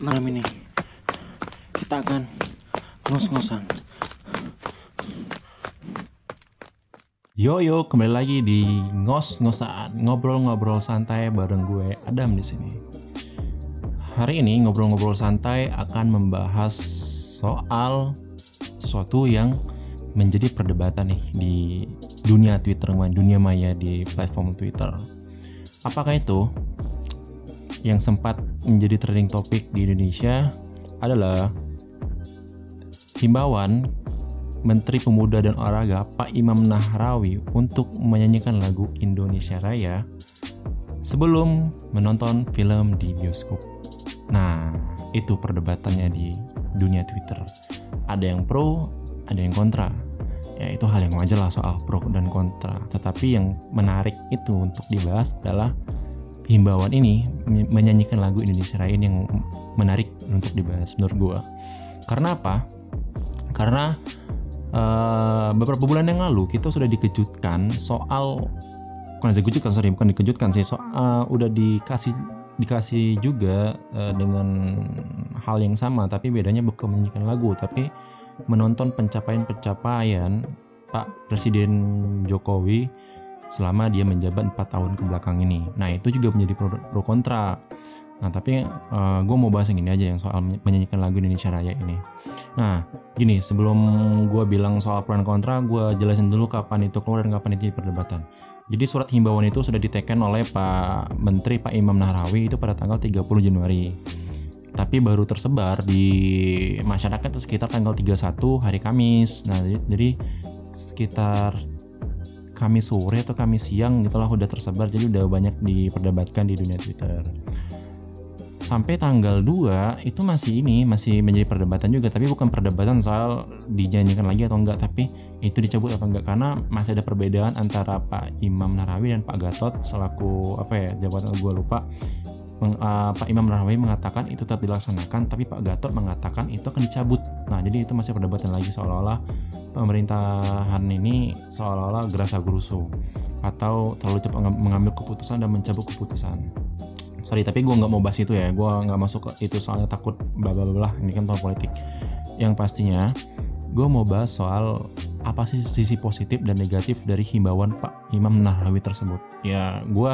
malam ini kita akan ngos-ngosan. Yo yo, kembali lagi di ngos-ngosan, ngobrol-ngobrol santai bareng gue Adam di sini. Hari ini ngobrol-ngobrol santai akan membahas soal sesuatu yang menjadi perdebatan nih di dunia Twitter, dunia maya di platform Twitter. Apakah itu yang sempat menjadi trending topik di Indonesia adalah himbauan Menteri Pemuda dan Olahraga Pak Imam Nahrawi untuk menyanyikan lagu Indonesia Raya sebelum menonton film di bioskop. Nah, itu perdebatannya di dunia Twitter. Ada yang pro, ada yang kontra. Ya itu hal yang wajar lah soal pro dan kontra. Tetapi yang menarik itu untuk dibahas adalah himbauan ini menyanyikan lagu Indonesia Raya ini yang menarik untuk dibahas menurut gue. Karena apa? Karena uh, beberapa bulan yang lalu kita sudah dikejutkan soal bukan dikejutkan sorry bukan dikejutkan sih soal uh, udah dikasih dikasih juga uh, dengan hal yang sama tapi bedanya bukan menyanyikan lagu tapi menonton pencapaian-pencapaian Pak Presiden Jokowi selama dia menjabat 4 tahun ke belakang ini. Nah itu juga menjadi pro, pro kontra. Nah tapi uh, eh, gue mau bahas yang ini aja yang soal menyanyikan lagu Indonesia Raya ini. Nah gini sebelum gue bilang soal pro kontra, gue jelasin dulu kapan itu keluar dan kapan itu perdebatan. Jadi surat himbauan itu sudah diteken oleh Pak Menteri Pak Imam Nahrawi itu pada tanggal 30 Januari. Tapi baru tersebar di masyarakat sekitar tanggal 31 hari Kamis. Nah jadi sekitar Kamis sore atau Kamis siang gitulah udah tersebar jadi udah banyak diperdebatkan di dunia Twitter. Sampai tanggal 2 itu masih ini masih menjadi perdebatan juga tapi bukan perdebatan soal dijanjikan lagi atau enggak tapi itu dicabut atau enggak karena masih ada perbedaan antara Pak Imam Narawi dan Pak Gatot selaku apa ya jabatan gue lupa Meng, uh, Pak Imam Narawi mengatakan itu tetap dilaksanakan tapi Pak Gatot mengatakan itu akan dicabut. Nah jadi itu masih perdebatan lagi seolah-olah pemerintahan ini seolah-olah gerasa gerusu atau terlalu cepat mengambil keputusan dan mencabut keputusan. Sorry tapi gue nggak mau bahas itu ya. Gue nggak masuk ke itu soalnya takut bla bla bla. Ini kan tahun politik. Yang pastinya gue mau bahas soal apa sih sisi positif dan negatif dari himbauan Pak Imam Nahrawi tersebut. Ya gue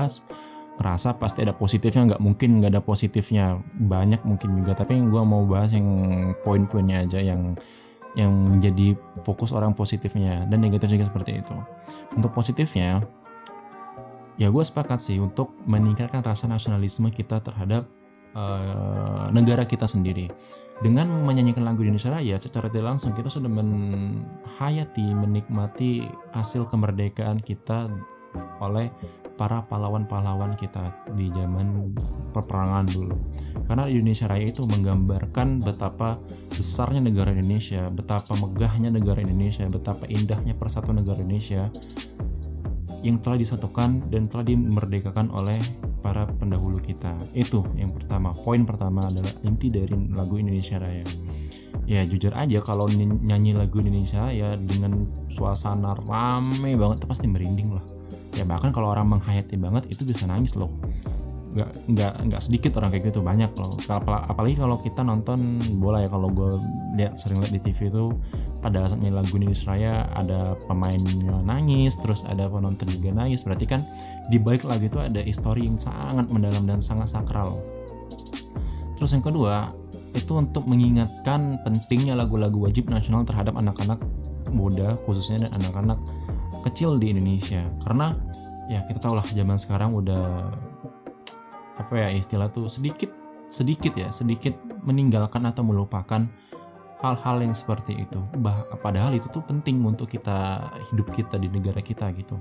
ngerasa pasti ada positifnya nggak mungkin nggak ada positifnya. Banyak mungkin juga tapi gue mau bahas yang poin-poinnya aja yang yang menjadi fokus orang positifnya dan negatif juga seperti itu. Untuk positifnya ya gue sepakat sih untuk meningkatkan rasa nasionalisme kita terhadap uh, negara kita sendiri. Dengan menyanyikan lagu Indonesia Raya secara tidak langsung kita sudah menghayati menikmati hasil kemerdekaan kita oleh para pahlawan-pahlawan kita di zaman peperangan dulu. Karena Indonesia Raya itu menggambarkan betapa besarnya negara Indonesia, betapa megahnya negara Indonesia, betapa indahnya persatuan negara Indonesia yang telah disatukan dan telah dimerdekakan oleh para pendahulu kita. Itu yang pertama. Poin pertama adalah inti dari lagu Indonesia Raya. Ya jujur aja kalau nyanyi lagu Indonesia ya dengan suasana rame banget pasti merinding lah. Ya bahkan kalau orang menghayati banget itu bisa nangis loh. Nggak nggak nggak sedikit orang kayak gitu banyak loh. Apalagi kalau kita nonton bola ya kalau gue lihat sering lihat di TV itu pada saatnya lagu ini Raya ada pemainnya nangis terus ada penonton juga nangis. Berarti kan di balik lagu itu ada histori yang sangat mendalam dan sangat sakral. Terus yang kedua itu untuk mengingatkan pentingnya lagu-lagu wajib nasional terhadap anak-anak muda khususnya dan anak-anak kecil di Indonesia. Karena ya kita tahu lah zaman sekarang udah apa ya istilah tuh sedikit sedikit ya sedikit meninggalkan atau melupakan hal-hal yang seperti itu. Bah padahal itu tuh penting untuk kita hidup kita di negara kita gitu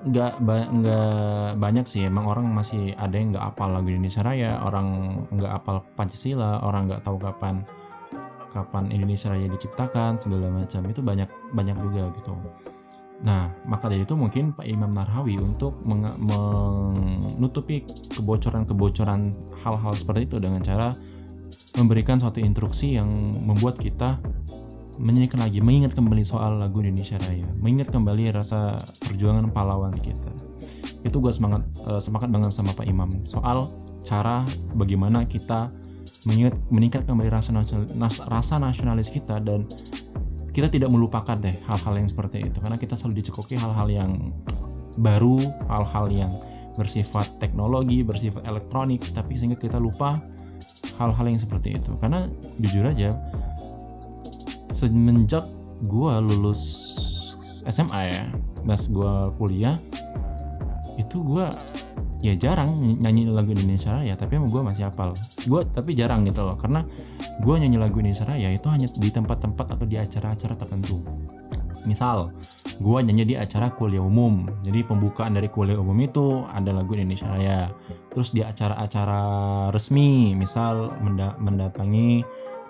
nggak ba nggak banyak sih. Emang orang masih ada yang nggak apal lagu Indonesia Raya. Orang nggak apal Pancasila. Orang nggak tahu kapan kapan Indonesia Raya diciptakan segala macam. Itu banyak banyak juga gitu. Nah, maka dari itu mungkin Pak Imam Narhawi untuk menutupi kebocoran-kebocoran hal-hal seperti itu dengan cara memberikan suatu instruksi yang membuat kita menyanyikan lagi, mengingat kembali soal lagu Indonesia Raya, mengingat kembali rasa perjuangan pahlawan kita. Itu gue semangat uh, semangat banget sama Pak Imam. Soal cara bagaimana kita mengingat meningkat kembali rasa nasional, nas- rasa nasionalis kita dan kita tidak melupakan deh hal-hal yang seperti itu. Karena kita selalu dicekoki hal-hal yang baru hal-hal yang bersifat teknologi bersifat elektronik tapi sehingga kita lupa hal-hal yang seperti itu. Karena jujur aja semenjak gua lulus SMA ya pas gua kuliah itu gua ya jarang nyanyi lagu Indonesia Raya tapi emang gue masih hafal. Gue tapi jarang gitu loh karena gue nyanyi lagu Indonesia Raya itu hanya di tempat-tempat atau di acara-acara tertentu. Misal gue nyanyi di acara kuliah umum jadi pembukaan dari kuliah umum itu ada lagu Indonesia Raya. Terus di acara-acara resmi misal menda- mendatangi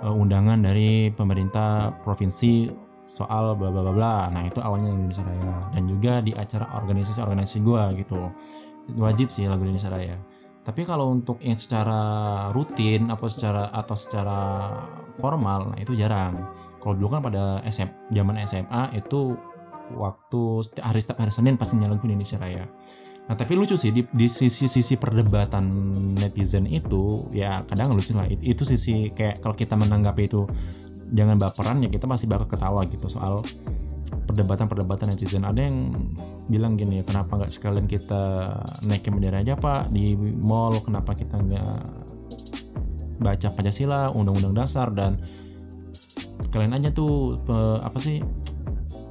uh, undangan dari pemerintah provinsi soal bla bla bla bla nah itu awalnya Indonesia Raya dan juga di acara organisasi-organisasi gue gitu wajib sih lagu Indonesia Raya. Tapi kalau untuk yang secara rutin apa secara atau secara formal, nah itu jarang. Kalau dulu kan pada SM, zaman SMA itu waktu hari setiap hari Senin pasti lagu Indonesia Raya. Nah tapi lucu sih di, di sisi-sisi perdebatan netizen itu ya kadang lucu lah. Itu, itu sisi kayak kalau kita menanggapi itu jangan baperan ya kita masih bakal ketawa gitu soal perdebatan-perdebatan netizen ada yang bilang gini ya kenapa nggak sekalian kita naikin bendera aja pak di mall kenapa kita nggak baca pancasila undang-undang dasar dan sekalian aja tuh apa sih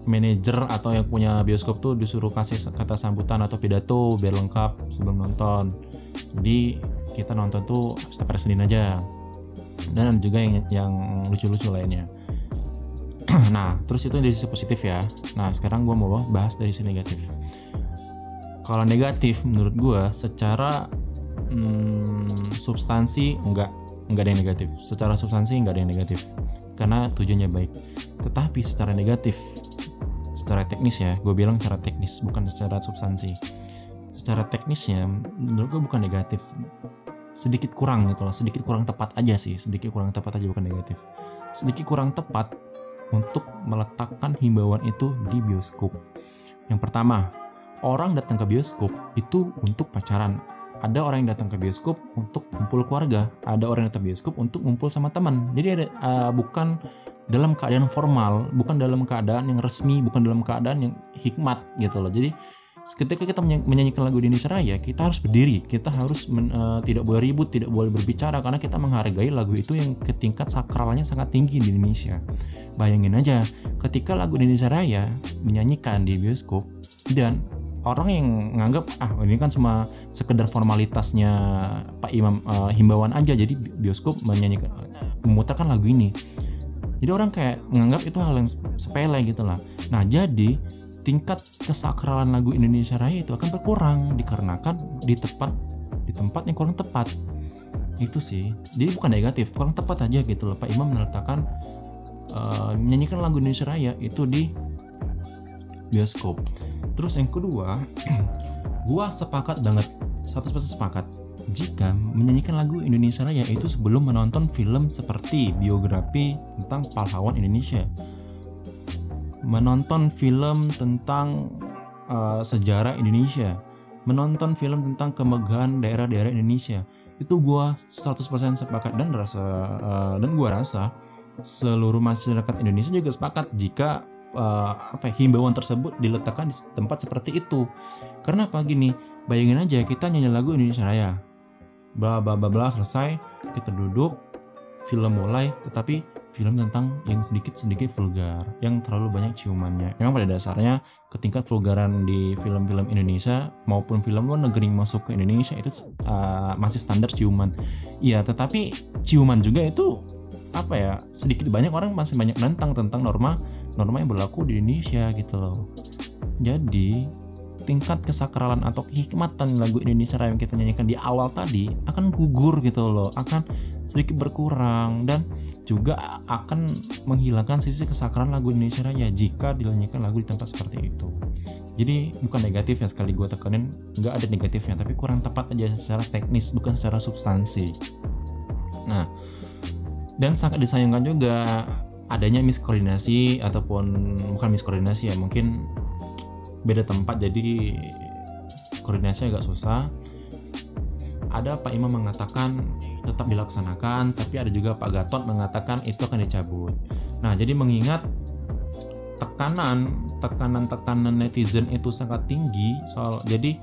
manajer atau yang punya bioskop tuh disuruh kasih kata sambutan atau pidato biar lengkap sebelum nonton. Jadi kita nonton tuh setiap hari Senin aja. Dan ada juga yang yang lucu-lucu lainnya. Nah terus itu dari sisi positif ya. Nah sekarang gue mau bahas dari sisi negatif. Kalau negatif menurut gue secara hmm, substansi enggak enggak ada yang negatif. Secara substansi enggak ada yang negatif. Karena tujuannya baik. Tetapi secara negatif secara teknis ya gue bilang secara teknis bukan secara substansi secara teknisnya menurut gue bukan negatif sedikit kurang gitu loh sedikit kurang tepat aja sih sedikit kurang tepat aja bukan negatif sedikit kurang tepat untuk meletakkan himbauan itu di bioskop. Yang pertama, orang datang ke bioskop itu untuk pacaran. Ada orang yang datang ke bioskop untuk kumpul keluarga. Ada orang yang datang ke bioskop untuk ngumpul sama teman. Jadi ada uh, bukan dalam keadaan formal, bukan dalam keadaan yang resmi, bukan dalam keadaan yang hikmat gitu loh. Jadi ketika kita menyanyikan lagu Indonesia Raya, kita harus berdiri, kita harus men, uh, tidak boleh ribut, tidak boleh berbicara karena kita menghargai lagu itu yang ke tingkat sakralnya sangat tinggi di Indonesia. Bayangin aja, ketika lagu Indonesia Raya menyanyikan di bioskop dan orang yang nganggap ah ini kan cuma sekedar formalitasnya Pak Imam uh, himbauan aja jadi bioskop menyanyikan memutarkan lagu ini. Jadi orang kayak menganggap itu hal yang sepele gitu lah. Nah jadi tingkat kesakralan lagu Indonesia Raya itu akan berkurang dikarenakan di tempat di tempat yang kurang tepat. Itu sih. Jadi bukan negatif kurang tepat aja gitu loh. Pak Imam meletakkan uh, menyanyikan lagu Indonesia Raya itu di bioskop. Terus yang kedua gua sepakat banget. 100% sepakat jika menyanyikan lagu Indonesia Raya itu sebelum menonton film seperti biografi tentang pahlawan Indonesia menonton film tentang uh, sejarah Indonesia, menonton film tentang kemegahan daerah-daerah Indonesia. Itu gua 100% sepakat dan rasa uh, dan gua rasa seluruh masyarakat Indonesia juga sepakat jika uh, apa ya, himbauan tersebut diletakkan di tempat seperti itu. Karena apa gini? Bayangin aja kita nyanyi lagu Indonesia Raya. Bla bla bla bla selesai, kita duduk, film mulai, tetapi film tentang yang sedikit-sedikit vulgar, yang terlalu banyak ciumannya. Memang pada dasarnya ketingkat vulgaran di film-film Indonesia maupun film luar negeri masuk ke Indonesia itu uh, masih standar ciuman. Iya, tetapi ciuman juga itu apa ya sedikit banyak orang masih banyak nentang tentang norma norma yang berlaku di Indonesia gitu loh. Jadi tingkat kesakralan atau kehikmatan lagu Indonesia Raya yang kita nyanyikan di awal tadi akan gugur gitu loh, akan sedikit berkurang dan juga akan menghilangkan sisi kesakralan lagu Indonesia Raya jika dinyanyikan lagu di tempat seperti itu. Jadi bukan negatif ya sekali gue tekanin, nggak ada negatifnya, tapi kurang tepat aja secara teknis bukan secara substansi. Nah, dan sangat disayangkan juga adanya miskoordinasi ataupun bukan miskoordinasi ya mungkin beda tempat jadi koordinasi agak susah ada Pak Imam mengatakan tetap dilaksanakan, tapi ada juga Pak Gatot mengatakan itu akan dicabut. Nah, jadi mengingat tekanan tekanan-tekanan netizen itu sangat tinggi soal jadi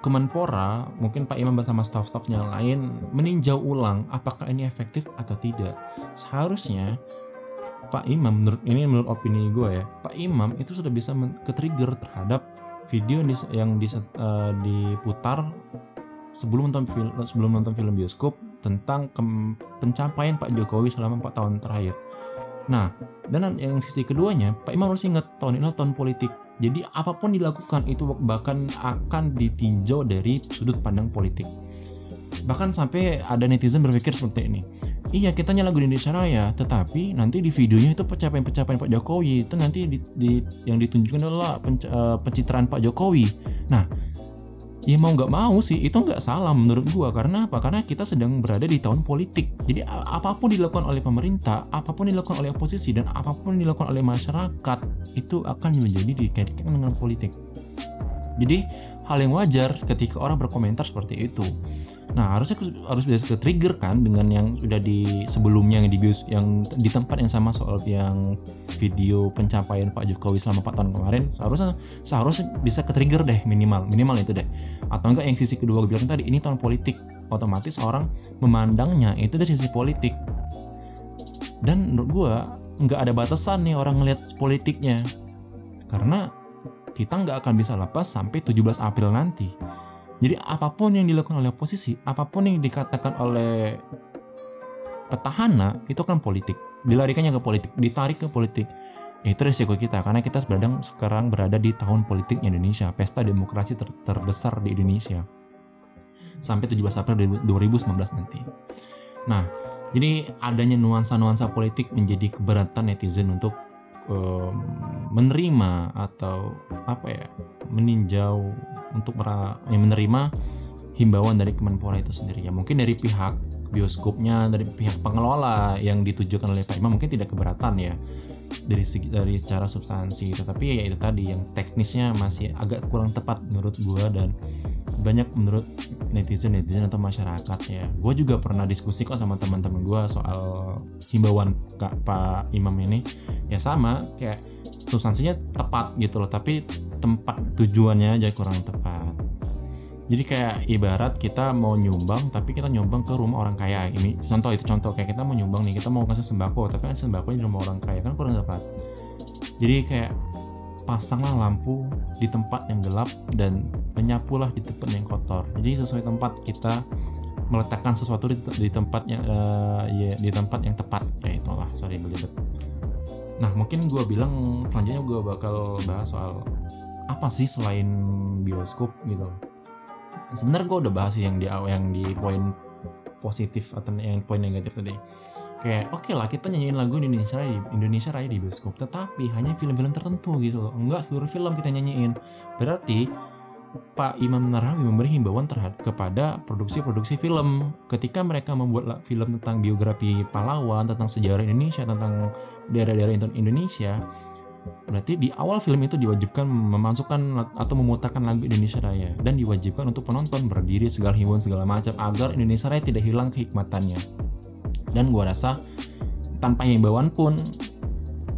Kemenpora mungkin Pak Imam bersama staf-stafnya lain meninjau ulang apakah ini efektif atau tidak. Seharusnya Pak Imam menurut ini menurut opini gue ya, Pak Imam itu sudah bisa ke-trigger terhadap video yang di, uh, diputar sebelum nonton film sebelum nonton film bioskop tentang pencapaian Pak Jokowi selama 4 tahun terakhir. Nah, dan yang sisi keduanya, Pak Imam harus ingat tahun ini tahun politik jadi apa pun dilakukan itu bahkan akan ditinjau dari sudut pandang politik. Bahkan sampai ada netizen berpikir seperti ini. Iya kita lagu Indonesia Raya, tetapi nanti di videonya itu pencapaian-pencapaian Pak Jokowi. Itu nanti di, di, yang ditunjukkan adalah penc, uh, pencitraan Pak Jokowi. Nah ya mau nggak mau sih itu nggak salah menurut gua. Karena apa? Karena kita sedang berada di tahun politik. Jadi apa pun dilakukan oleh pemerintah apa pun dilakukan oleh oposisi dan apa pun dilakukan oleh masyarakat itu akan menjadi dikaitkan dengan politik. Jadi hal yang wajar ketika orang berkomentar seperti itu Nah harusnya harus bisa ke trigger kan dengan yang sudah di sebelumnya yang di yang di tempat yang sama soal yang video pencapaian Pak Jokowi selama 4 tahun kemarin seharusnya seharusnya bisa ke trigger deh minimal minimal itu deh. Atau enggak yang sisi kedua bilang tadi ini tahun politik. Otomatis orang memandangnya itu dari sisi politik. Dan menurut gue nggak ada batasan nih orang ngelihat politiknya. Karena kita nggak akan bisa lepas sampai 17 April nanti jadi apa pun yang dilakukan oleh oposisi, apa pun yang dikatakan oleh petahana itu kan politik. Dilarikannya ke politik, ditarik ke politik. Itu resiko kita karena kita sedang sekarang berada di tahun politiknya Indonesia, pesta demokrasi ter terbesar di Indonesia. Sampai 17 April 2019 nanti. Nah, jadi adanya nuansa-nuansa politik menjadi keberatan netizen untuk menerima atau apa ya meninjau untuk ya, menerima himbauan dari Kemenpora itu sendiri. Ya mungkin dari pihak bioskopnya dari pihak pengelola yang ditujukan oleh Pak Imam mungkin tidak keberatan ya dari segi dari secara substansi. Tetapi ya itu tadi yang teknisnya masih agak kurang tepat menurut gua dan banyak menurut netizen netizen atau masyarakat ya. Gue juga pernah diskusi kok sama teman-teman gue soal himbauan kak Pak Imam ini. Ya sama kayak substansinya tepat gitu loh tapi tempat tujuannya aja kurang tepat. Jadi kayak ibarat kita mau nyumbang tapi kita nyumbang ke rumah orang kaya. Ini contoh itu contoh. Kayak kita mau nyumbang nih kita mau kasih sembako tapi kan sembako di rumah orang kaya kan kurang tepat. Jadi kayak pasanglah lampu di tempat yang gelap dan menyapulah di tempat yang kotor. Jadi sesuai tempat kita meletakkan sesuatu di, di tempat yang uh, ya, di tempat yang tepat. Ya itulah, sorry belibet. Nah mungkin gue bilang selanjutnya gue bakal bahas soal apa sih selain bioskop gitu. Sebenarnya gue udah bahas yang di yang di poin positif atau yang poin negatif tadi kayak oke okay lah kita nyanyiin lagu Indonesia Raya Indonesia Raya di bioskop tetapi hanya film-film tertentu gitu loh. Enggak seluruh film kita nyanyiin. Berarti Pak Imam Narawi memberi himbauan terhadap kepada produksi-produksi film. Ketika mereka membuat film tentang biografi pahlawan tentang sejarah Indonesia tentang daerah-daerah Indonesia berarti di awal film itu diwajibkan memasukkan atau memutarkan lagu Indonesia Raya dan diwajibkan untuk penonton berdiri segala himbauan segala macam agar Indonesia Raya tidak hilang kehikmatannya dan gue rasa tanpa himbauan pun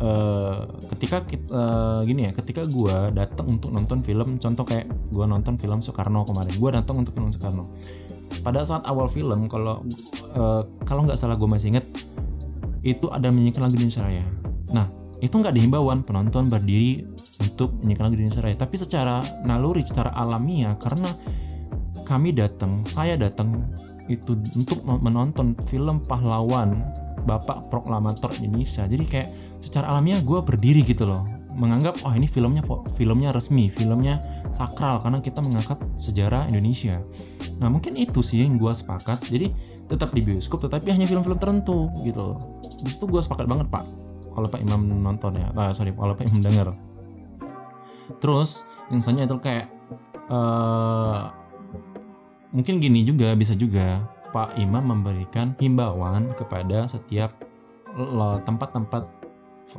uh, ketika kita, uh, eh, gini ya ketika gue datang untuk nonton film contoh kayak gue nonton film Soekarno kemarin gue datang untuk film Soekarno. Pada saat awal film kalau uh, kalau nggak salah gue masih inget itu ada menyanyikan lagu Indonesia Raya nah itu nggak dihimbauan penonton berdiri untuk menyanyikan lagu Indonesia Raya tapi secara naluri secara alamiah karena kami datang saya datang itu untuk menonton film pahlawan Bapak Proklamator Indonesia. Jadi kayak secara alamiah gue berdiri gitu loh, menganggap oh ini filmnya filmnya resmi, filmnya sakral karena kita mengangkat sejarah Indonesia. Nah mungkin itu sih yang gue sepakat. Jadi tetap di bioskop, tetapi hanya film-film tertentu gitu. Di situ gue sepakat banget pak. Kalau Pak Imam nonton ya, ah, sorry kalau Pak Imam denger. Terus misalnya itu kayak uh, mungkin gini juga bisa juga Pak Imam memberikan himbauan kepada setiap tempat-tempat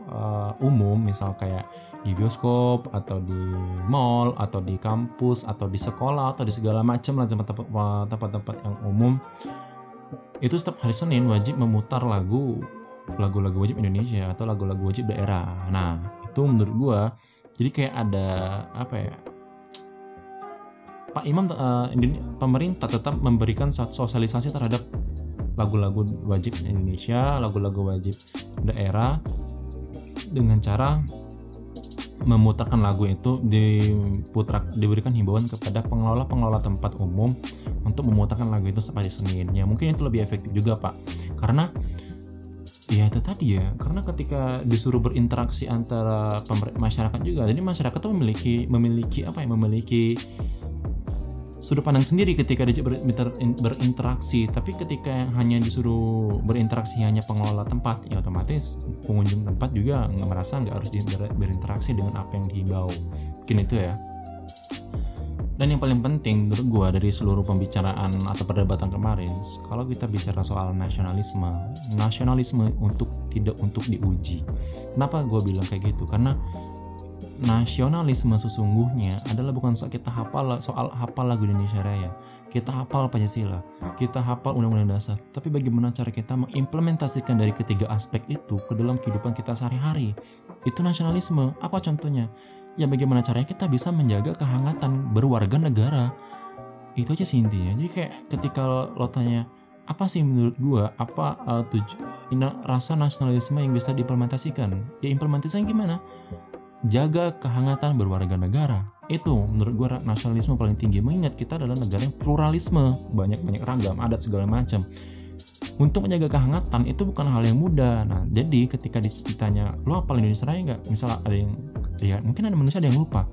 uh, umum misal kayak di bioskop atau di mall atau di kampus atau di sekolah atau di segala macam lah tempat-tempat yang umum itu setiap hari Senin wajib memutar lagu lagu-lagu wajib Indonesia atau lagu-lagu wajib daerah. Nah, itu menurut gua jadi kayak ada apa ya? Pak Imam uh, pemerintah tetap memberikan sosialisasi terhadap lagu-lagu wajib Indonesia, lagu-lagu wajib daerah dengan cara memutarkan lagu itu diputar diberikan himbauan kepada pengelola-pengelola tempat umum untuk memutarkan lagu itu setiap hari Senin. Ya mungkin itu lebih efektif juga Pak. Karena ya itu tadi ya karena ketika disuruh berinteraksi antara masyarakat juga jadi masyarakat tuh memiliki memiliki apa ya memiliki sudut pandang sendiri ketika dia berinteraksi. Tapi ketika hanya disuruh berinteraksi hanya pengelola tempat ya otomatis pengunjung tempat juga nggak merasa nggak harus berinteraksi dengan apa yang dihimbau. Mungkin itu ya. Dan yang paling penting menurut gue dari seluruh pembicaraan atau perdebatan kemarin kalau kita bicara soal nasionalisme nasionalisme untuk tidak untuk diuji. Kenapa gue bilang kayak gitu? Karena nasionalisme sesungguhnya adalah bukan soal kita hafal soal hafal lagu Indonesia Raya, kita hafal Pancasila, kita hafal Undang-Undang Dasar, tapi bagaimana cara kita mengimplementasikan dari ketiga aspek itu ke dalam kehidupan kita sehari-hari. Itu nasionalisme. Apa contohnya? Ya bagaimana caranya kita bisa menjaga kehangatan berwarga negara. Itu aja sih intinya. Jadi kayak ketika lo tanya apa sih menurut gua apa uh, tuju, rasa nasionalisme yang bisa diimplementasikan? Ya implementasinya gimana? Jaga kehangatan berwarga negara. Itu menurut gue nasionalisme paling tinggi. Mengingat kita adalah negara yang pluralisme, banyak-banyak ragam, adat segala macam. Untuk menjaga kehangatan itu bukan hal yang mudah. Nah, jadi ketika ditanya, lo apa Indonesia Raya nggak? Misalnya ada yang, ya mungkin ada manusia ada yang lupa.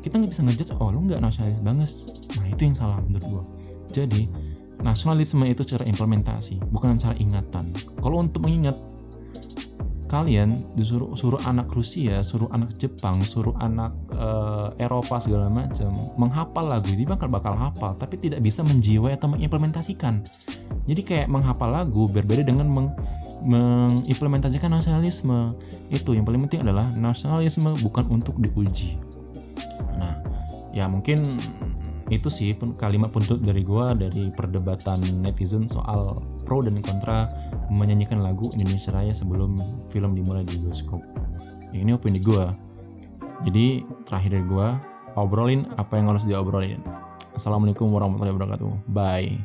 Kita nggak bisa ngejudge, oh lo nggak nasionalis banget. Nah, itu yang salah menurut gue. Jadi, nasionalisme itu cara implementasi, bukan cara ingatan. Kalau untuk mengingat, kalian disuruh suruh anak Rusia, suruh anak Jepang, suruh anak uh, Eropa segala macam menghafal lagu, dia bakal bakal hafal, tapi tidak bisa menjiwai atau mengimplementasikan. Jadi kayak menghafal lagu berbeda dengan meng, mengimplementasikan nasionalisme. Itu yang paling penting adalah nasionalisme bukan untuk diuji. Nah, ya mungkin itu sih kalimat penutup dari gua dari perdebatan netizen soal pro dan kontra menyanyikan lagu Indonesia Raya sebelum film dimulai di bioskop. Ini opini gua. Jadi terakhir dari gua obrolin apa yang harus diobrolin. Assalamualaikum warahmatullahi wabarakatuh. Bye.